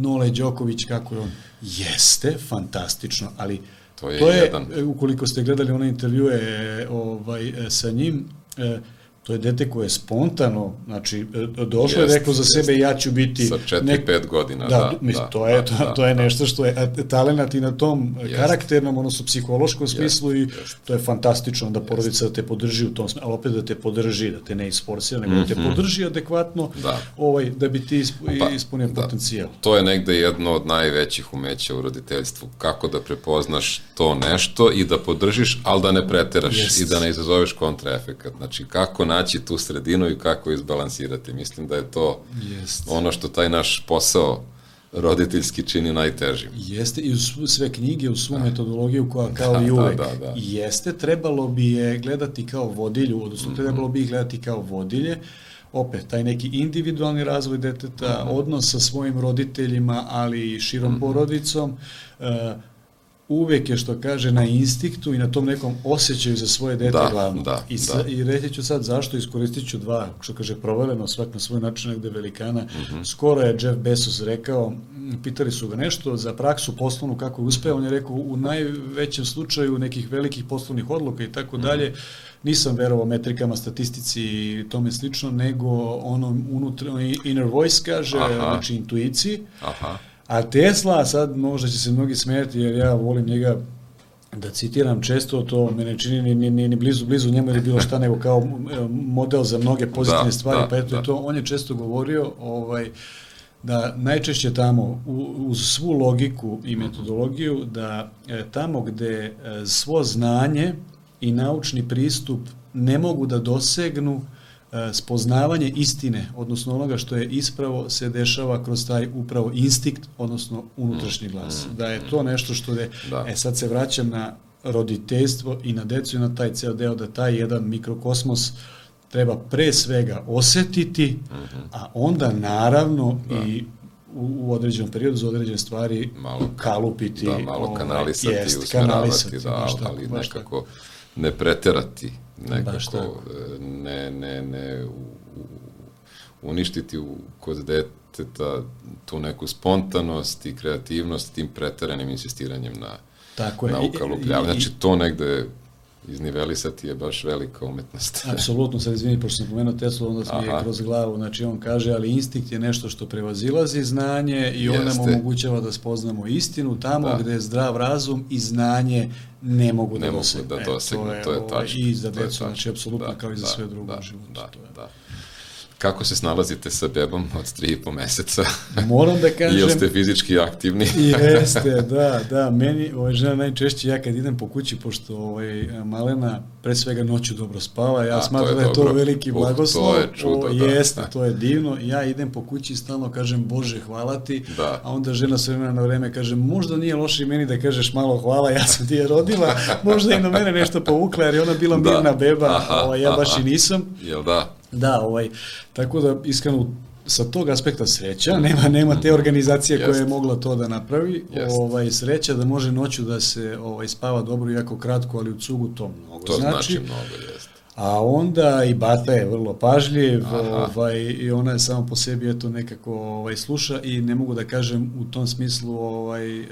Nole Đoković, kako je on? Jeste, fantastično, ali to je, to je jedan. ukoliko ste gledali one intervjue ovaj, sa njim, eh, To je dete koje je spontano, znači, e, došlo jest, je rekao za jest. sebe ja ću biti... Sa 4-5 nek... godina, da. da, mislim, da to, je, da, to, da, to je da. nešto što je talenat i na tom jest. karakternom, odnosno psihološkom smislu i jest. to je fantastično da porodica da te podrži u tom smislu, ali opet da te podrži, da te ne isforsira, nego mm -hmm. da te mhm. podrži adekvatno da, ovaj, da bi ti pa, ispunio da. potencijal. To je negde jedno od najvećih umeća u roditeljstvu, kako da prepoznaš to nešto i da podržiš, ali da ne preteraš jest. i da ne izazoveš kontraefekat. Znači, kako na naći tu sredinu i kako izbalansirati. Mislim da je to Jest. ono što taj naš posao roditeljski čini najtežim. Jeste, i u sve knjige, u svu da. metodologiju koja kao da, i da, uvek. Da, da, da. Jeste, trebalo bi je gledati kao vodilju, odnosno mm -hmm. trebalo bi ih gledati kao vodilje, opet, taj neki individualni razvoj deteta, mm -hmm. odnos sa svojim roditeljima, ali i širom mm -hmm. porodicom, uh, uvek je što kaže na instiktu i na tom nekom osjećaju za svoje dete da, glavno. Da, I, sa, da. I reći ću sad zašto, iskoristit ću dva, što kaže provereno svak na svoj način negde velikana. Mm -hmm. Skoro je Jeff Bezos rekao, pitali su ga nešto za praksu poslovnu kako je uspeo, on je rekao u najvećem slučaju nekih velikih poslovnih odluka i tako mhm. dalje, nisam verovao metrikama, statistici i tome slično, nego ono unutra, inner voice kaže, Aha. znači intuiciji, Aha A Tesla, sad možda će se mnogi smijeti jer ja volim njega da citiram često, to mene čini ni, ni, ni, ni blizu, blizu njemu ili bilo šta, nego kao model za mnoge pozitivne da, stvari, da, pa eto da. to, on je često govorio ovaj, da najčešće tamo, u, uz svu logiku i metodologiju, da e, tamo gde e, svo znanje i naučni pristup ne mogu da dosegnu spoznavanje istine, odnosno onoga što je ispravo, se dešava kroz taj upravo instinkt, odnosno unutrašnji glas. Mm, da je to nešto što je, da. e sad se vraćam na roditeljstvo i na decu i na taj ceo deo, da taj jedan mikrokosmos treba pre svega osetiti, mm -hmm. a onda naravno da. i u, u određenom periodu za određene stvari malo, kalupiti. Da, malo ovaj, kanalisati, jest, usmeravati, kanalisati, da, ali, ali nekako ne preterati nekako e, ne, ne, ne uništiti u, kod deteta tu neku spontanost i kreativnost tim preteranim insistiranjem na, Tako je. na ukalupljavanju. Znači to negde iznivelisati je baš velika umetnost. Apsolutno, sad izvini, pošto sam pomenuo Tesla, onda sam je kroz glavu, znači on kaže, ali instinkt je nešto što prevazilazi znanje i on nam omogućava da spoznamo istinu tamo da. gde je zdrav razum i znanje ne mogu da ne dosegnu. Da dosegnu, e, to je, to je ovaj, tačno. I za decu, znači, apsolutno da, kao i za da, sve drugo da, u životu. Da, to je. da. Kako se snalazite sa bebom od tri i po meseca? Moram da kažem... Ili ste fizički aktivni? jeste, da, da. Meni, ovaj, žena najčešće, ja kad idem po kući, pošto ovaj, Malena pre svega noću dobro spava, ja A, smatram da je to veliki blagoslov. Uh, to je čudo, o, da. Jeste, to je divno. Ja idem po kući i stalno kažem, Bože, hvala ti. Da. A onda žena sve vremena na vreme kaže, možda nije loše i meni da kažeš malo hvala, ja sam ti je rodila, možda i na mene nešto povukla, jer je ona bila da. mirna beba, aha, ovaj, ja baš aha. i nisam. Jel da? Da, ovaj, tako da iskreno sa tog aspekta sreća, nema nema te organizacije koja je mogla to da napravi. Jest. Ovaj sreća da može noću da se ovaj spava dobro jako kratko, ali u cugu to mnogo to znači. znači mnogo, jest. A onda i bata je vrlo pažljiv, ovaj i ona je samo po sebi eto nekako ovaj sluša i ne mogu da kažem u tom smislu ovaj e,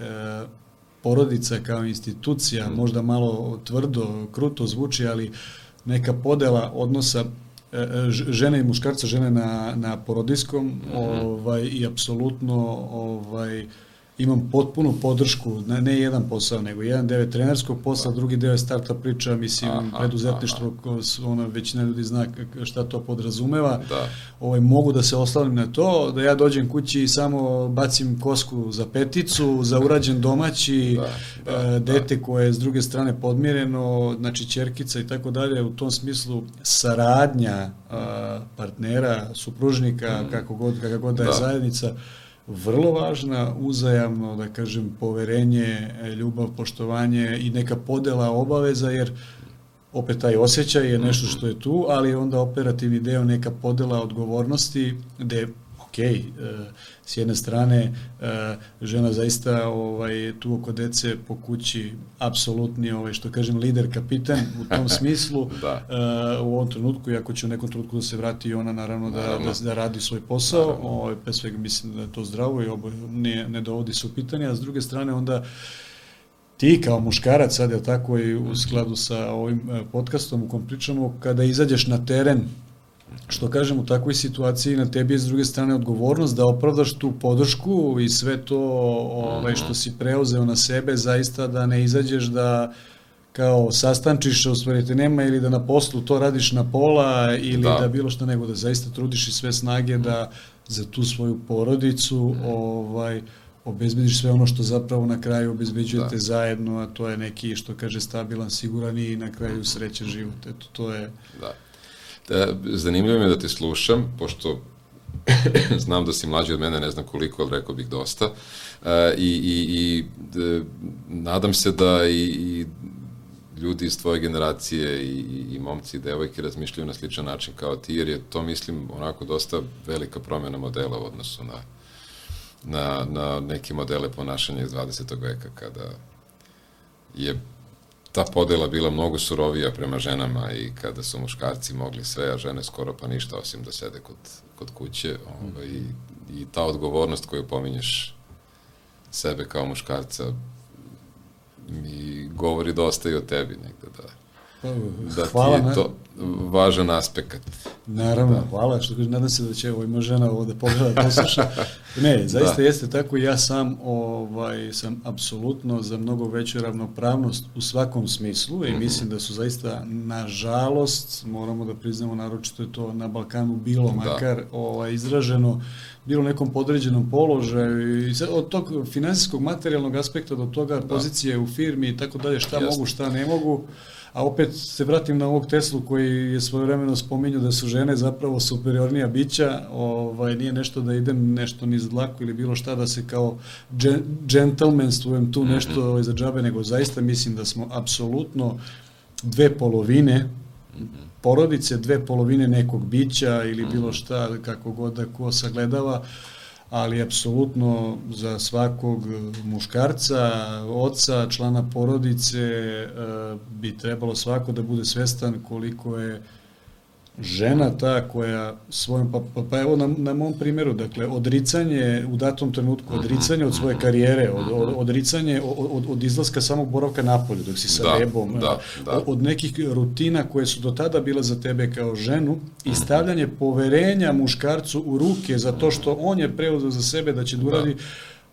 porodica kao institucija, mm. možda malo tvrdo, kruto zvuči, ali neka podela odnosa žene i muškarca, žene na, na porodiskom mm -hmm. ovaj, i apsolutno ovaj, imam potpunu podršku, ne, ne jedan posao, nego jedan deo je trenerskog posla, drugi deo je startup priča, mislim, aha, preduzetništvo, aha. ona većina ljudi zna šta to podrazumeva. Da. Ovaj, mogu da se oslavim na to, da ja dođem kući i samo bacim kosku za peticu, za urađen domaći, da, da, e, dete da. koje je s druge strane podmireno, znači čerkica i tako dalje, u tom smislu saradnja partnera, supružnika, mm. kako god, kako god da je da. zajednica, vrlo važna, uzajamno, da kažem, poverenje, ljubav, poštovanje i neka podela obaveza, jer opet taj osjećaj je nešto što je tu, ali onda operativni deo neka podela odgovornosti, gde s jedne strane e, žena zaista ovaj tu oko dece po kući apsolutni ovaj što kažem lider kapitan u tom smislu da. E, u ovom trenutku i ako će u nekom trenutku da se vrati ona naravno da, naravno. da, da radi svoj posao, ovaj pre svega mislim da je to zdravo i oboje ne, ne dovodi se u pitanje, a s druge strane onda ti kao muškarac, sad je tako i u skladu sa ovim podcastom u kom pričamo, kada izađeš na teren što kažem, u takvoj situaciji na tebi je s druge strane odgovornost da opravdaš tu podršku i sve to ovaj, što si preuzeo na sebe, zaista da ne izađeš da kao sastančiš, u stvari te nema ili da na poslu to radiš na pola ili da, da bilo što nego da zaista trudiš i sve snage da za tu svoju porodicu ovaj obezbediš sve ono što zapravo na kraju obezbeđujete da. zajedno, a to je neki, što kaže, stabilan, siguran i na kraju srećan život. Eto, to je... Da, zanimljivo mi je da te slušam, pošto znam da si mlađi od mene, ne znam koliko, ali rekao bih dosta. E, I, i, i de, nadam se da i, i ljudi iz tvoje generacije i, i momci i devojke razmišljaju na sličan način kao ti, jer je to, mislim, onako dosta velika promjena modela u odnosu na, na, na neke modele ponašanja iz 20. veka, kada je ta podela bila mnogo surovija prema ženama i kada su muškarci mogli sve, a žene skoro pa ništa osim da sede kod, kod kuće ovaj, i, i ta odgovornost koju pominješ sebe kao muškarca mi govori dosta i o tebi negde da da hvala, ti je to važan aspekt. Naravno, da. hvala, što kaže, nadam se da će ovo ima žena ovo da pogleda, da posluša. Ne, zaista da. jeste tako, ja sam ovaj, sam apsolutno za mnogo veću ravnopravnost u svakom smislu i mm -hmm. mislim da su zaista, nažalost, moramo da priznamo, naročito je to na Balkanu bilo da. makar ovaj, izraženo, bilo nekom podređenom položaju i od tog finansijskog materijalnog aspekta do toga da. pozicije u firmi i tako dalje, šta Jasne. mogu, šta ne mogu, A opet se vratim na ovog Teslu koji je svojevremeno spominju da su žene zapravo superiornija bića, ovaj, nije nešto da idem nešto niz dlaku ili bilo šta da se kao džentlmenstvujem tu mhm. nešto ovaj, za džabe, nego zaista mislim da smo apsolutno dve polovine porodice, dve polovine nekog bića ili bilo mhm. šta, kako god da ko sagledava, ali apsolutno za svakog muškarca, oca, člana porodice e, bi trebalo svako da bude svestan koliko je žena ta koja svojom, pa, pa, pa evo na, na mom primjeru, dakle, odricanje u datom trenutku, mhm. odricanje od svoje karijere, od, od, odricanje od, od izlaska samog boravka napolju, dok si sa da, bebom, da, da. Od, nekih rutina koje su do tada bile za tebe kao ženu i mhm. stavljanje poverenja muškarcu u ruke za to što on je preuzeo za sebe da će da uradi da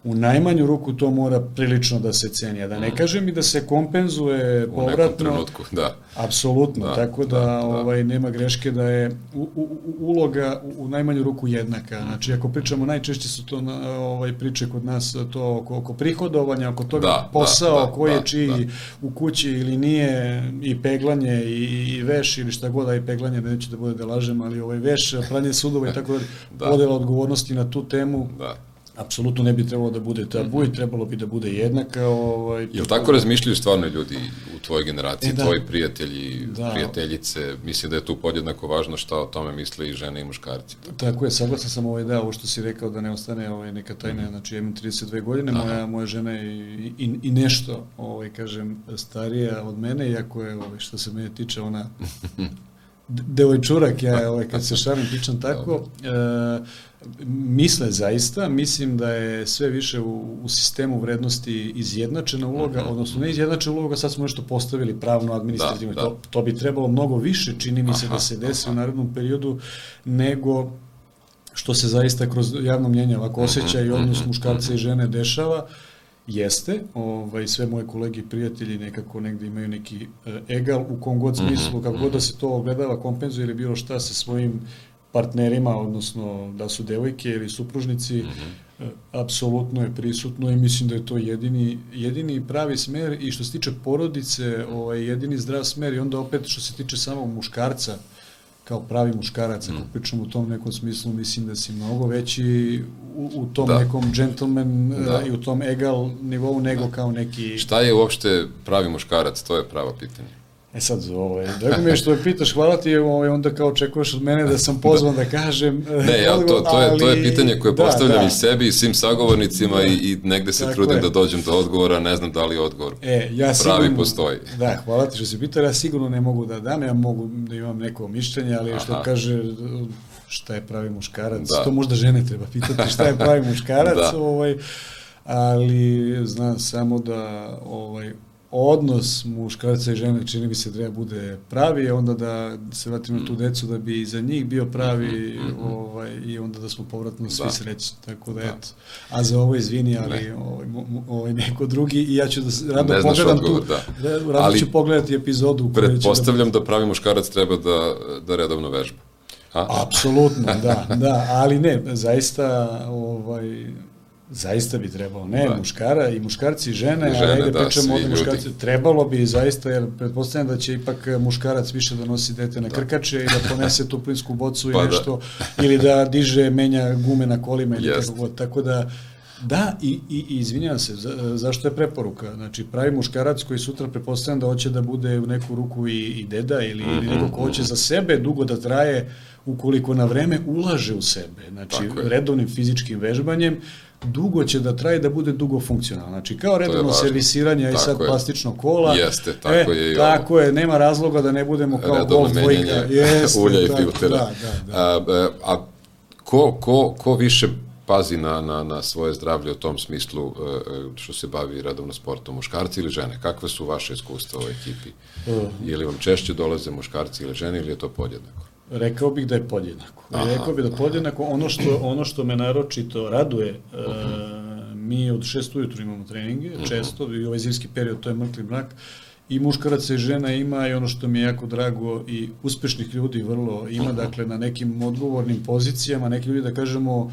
u najmanju ruku to mora prilično da se ceni, a da ne mm. kažem i da se kompenzuje povratno. U nekom trenutku, da. Apsolutno, da, tako da, da, da, ovaj nema greške da je u, u, uloga u, u najmanju ruku jednaka. Znači ako pričamo najčešće su to ovaj priče kod nas to oko, oko prihodovanja, oko toga da, posao da, da, koji je da, čiji da. u kući ili nije i peglanje i, i veš ili šta god da i peglanje neće da bude da lažem, ali ovaj veš, pranje sudova i tako da, podela odgovornosti na tu temu. Da apsolutno ne bi trebalo da bude tabu i trebalo bi da bude jednaka. Ovaj, Jel tako razmišljaju stvarno ljudi u tvojoj generaciji, e, da. tvoji prijatelji, da. prijateljice? Mislim da je tu podjednako važno šta o tome misle i žene i muškarci. Tako, tako je, saglasan sam ovaj da, ovo što si rekao da ne ostane ovaj, neka tajna, mm -hmm. znači ja imam 32 godine, moja, moja žena je i, i, i nešto, ovaj, kažem, starija od mene, iako je, ovaj, što se mene tiče, ona devojčurak, ja ovaj, kad se šalim pričam tako, e, misle zaista, mislim da je sve više u, u sistemu vrednosti izjednačena uloga, mm -hmm. odnosno ne izjednačena uloga, sad smo nešto postavili pravno, administrativno, da, da. To, to bi trebalo mnogo više, čini mi se aha, da se desi aha. u narednom periodu, nego što se zaista kroz javno mnjenje ovako mhm, osjeća i odnos mhm, muškarca i mhm. žene dešava, jeste, ovaj, sve moje kolege i prijatelji nekako negde imaju neki e, egal u kom god smislu, kako god da se to ogledava, kompenzuje ili bilo šta sa svojim partnerima, odnosno da su devojke ili supružnici, mm -hmm. apsolutno je prisutno i mislim da je to jedini, jedini pravi smer i što se tiče porodice, ovaj, jedini zdrav smer i onda opet što se tiče samog muškarca, kao pravi muškarac, ako mm. pričam u tom nekom smislu, mislim da si mnogo veći u, u tom Da. nekom gentleman Da. e, i u tom egal nivou, nego kao neki... Šta je uopšte pravi muškarac? To je pravo pitanje. E sad, ovaj, drago mi je što me pitaš, hvala ti, ovaj, onda kao očekuješ od mene da sam pozvan da, kažem... Ne, ja, to, to, je, to je pitanje koje da, postavljam da. i sebi i svim sagovornicima i, i negde se Tako trudim je. da dođem do odgovora, ne znam da li odgovor E, ja pravi sigurno, postoji. Da, hvala ti što si pitao, ja sigurno ne mogu da dam, ja mogu da imam neko mišljenje, ali što Aha. kaže šta je pravi muškarac, Da. to možda žene treba pitati šta je pravi muškarac, Da. ovaj, ali znam samo da ovaj, odnos muškarca i žene čini mi se treba bude pravi, onda da se vratimo na tu decu da bi i za njih bio pravi ovaj, i onda da smo povratno svi Da. srećni. Tako da, Da. eto. A za ovo izvini, ali Ne. ovaj, ovaj neko drugi i ja ću da rado Ne pogledam odgovor, tu, da. da. rado Ali ću pogledati epizodu će Pretpostavljam da... da pravi muškarac treba da, da redovno vežba. A? Apsolutno, da, da, ali ne, zaista, ovaj, zaista bi trebalo, ne, Da. muškara i muškarci i žene, I žene, negde da, pričamo ljudi. muškarci, trebalo bi zaista, jer pretpostavljam da će ipak muškarac više da nosi dete na krkače i da ponese tu plinsku bocu i Pa da. nešto, ili da diže, menja gume na kolima ili Jest. kako god, tako da, Da, i, i, i izvinjavam se, za, zašto je preporuka? Znači, pravi muškarac koji sutra pretpostavljam da hoće da bude u neku ruku i, i deda ili, ili neko ko hoće za sebe dugo da traje ukoliko na vreme ulaže u sebe. Znači, redovnim fizičkim vežbanjem, dugo će da traje da bude dugo funkcionalno. Znači, kao redovno servisiranje i sad je. plastično kola. Jeste, tako je i Tako je, nema razloga da ne budemo kao redovno golf dvojka. Jeste, ulja i filtera. Da, da, da. A, e, a ko, ko, ko više pazi na, na, na svoje zdravlje u tom smislu e, e, što se bavi redovno sportom, muškarci ili žene? Kakve su vaše iskustva u ekipi? Je li vam češće dolaze muškarci ili žene ili je to podjednako? Rekao bih da je podjednako. Aha, Rekao bih da je podjednako. Ono što, ono što me naročito raduje, e, mi od šest ujutru imamo treninge, često, i ovaj zimski period, to je mrtvi mrak, i muškaraca i žena ima i ono što mi je jako drago i uspešnih ljudi vrlo ima, dakle na nekim odgovornim pozicijama, neki ljudi da kažemo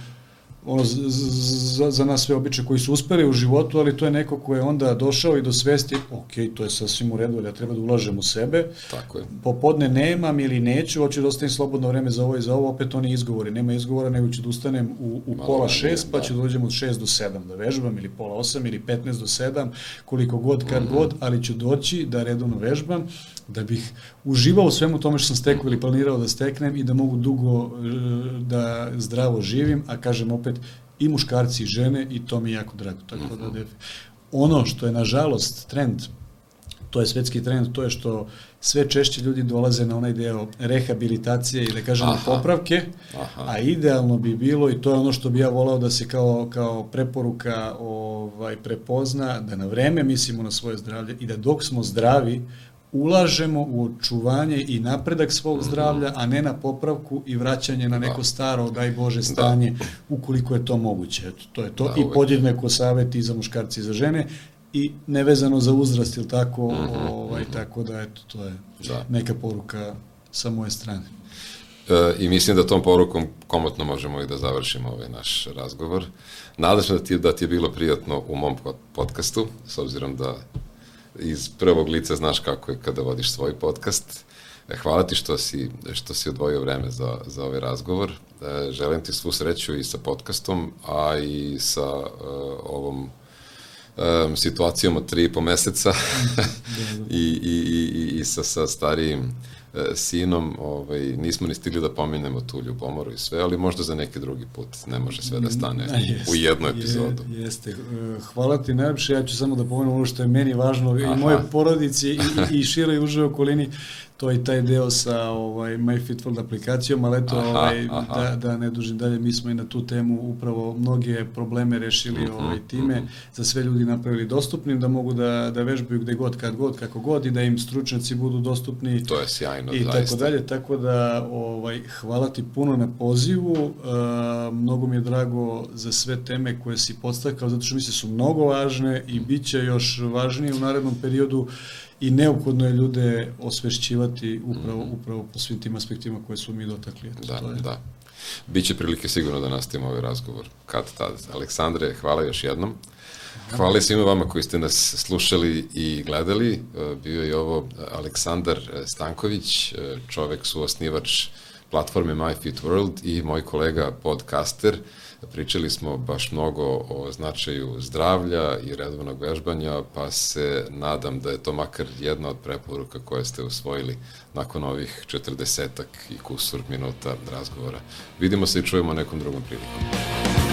ono, za, za nas sve običe koji su uspeli u životu, ali to je neko ko je onda došao i do svesti, ok, to je sasvim u redu, ja treba da ulažem u sebe, Tako je. popodne nemam ili neću, hoću da ostavim slobodno vreme za ovo i za ovo, opet oni izgovori, nema izgovora, nego ću da ustanem u, u Malo pola šest, pa da. ću da dođem od šest do sedam da vežbam, ili pola osam, ili 15 do sedam, koliko god, kad Mhm. god, ali ću doći da redovno vežbam, da bih uživao u svemu tome što sam stekao ili planirao da steknem i da mogu dugo e, da zdravo živim, a kažem opet, i muškarci i žene i to mi je jako drago. Tako da, defi- ono što je nažalost trend to je svetski trend, to je što sve češće ljudi dolaze na onaj deo rehabilitacije i da kažemo Aha. popravke, Aha. a idealno bi bilo i to je ono što bi ja volao da se kao, kao preporuka ovaj, prepozna, da na vreme mislimo na svoje zdravlje i da dok smo zdravi ulažemo u očuvanje i napredak svog zdravlja, a ne na popravku i vraćanje na neko Mhm. Da. staro, daj Bože, stanje, ukoliko je to moguće. Eto, to je to. Da, I podjednako savjet i za muškarci i za žene i nevezano za uzrast ili tako, ovaj, tako da eto, to je Mhm, Da. neka poruka sa moje strane. E, I mislim da tom porukom komotno možemo i da završimo ovaj naš razgovor. Nadam se da ti, da ti je bilo prijatno u mom pod- podcastu, s obzirom da iz prvog lica znaš kako je kada vodiš svoj podcast. E, Hvala ti što si, što si odvojio vreme za, za ovaj razgovor. E, Želim ti svu sreću i sa podcastom, a i sa e, ovom um, situacijom od tri i po meseca i, i, i, i, i sa, sa starijim sinom, ovaj, nismo ni stigli da pominemo tu ljubomoru i sve, ali možda za neki drugi put ne može sve da stane A, jeste, u jednu epizodu. Je, jeste. E, Hvala ti najlepše, ja ću samo da pomenem ono što je meni važno Aha. i moje porodici i, i, i široj užoj okolini, to je taj deo sa ovaj, MyFitWorld aplikacijom, ali eto, Aha, ovaj, aha. da, da ne dužim dalje, mi smo i na tu temu upravo mnoge probleme rešili Mhm, ovaj, time, za sve ljudi napravili dostupnim, da mogu da, da vežbaju gde god, kad god, kako god i da im stručnjaci budu dostupni To je sjajno, i zaista. tako dalje, tako da ovaj, hvala ti puno na pozivu, e, mnogo mi je drago za sve teme koje si podstakao, zato što mislim su mnogo važne i bit će još važnije u narednom periodu i neophodno je ljude osvešćivati upravo, upravo po svim tim aspektima koje su mi dotakli. Eto, Mhm. Da, to je. da. Biće prilike sigurno da nastavimo ovaj razgovor kad tad. Aleksandre, hvala još jednom. Hvala i svima vama koji ste nas slušali i gledali. E, Bio je ovo Aleksandar Stanković, e, čovek suosnivač platforme MyFit World i moj kolega podcaster. Pričali smo baš mnogo o značaju zdravlja i redovnog vežbanja, pa se nadam da je to makar jedna od preporuka koje ste usvojili nakon ovih 40 i kusur minuta razgovora. Vidimo se i čujemo nekom drugom prilikom.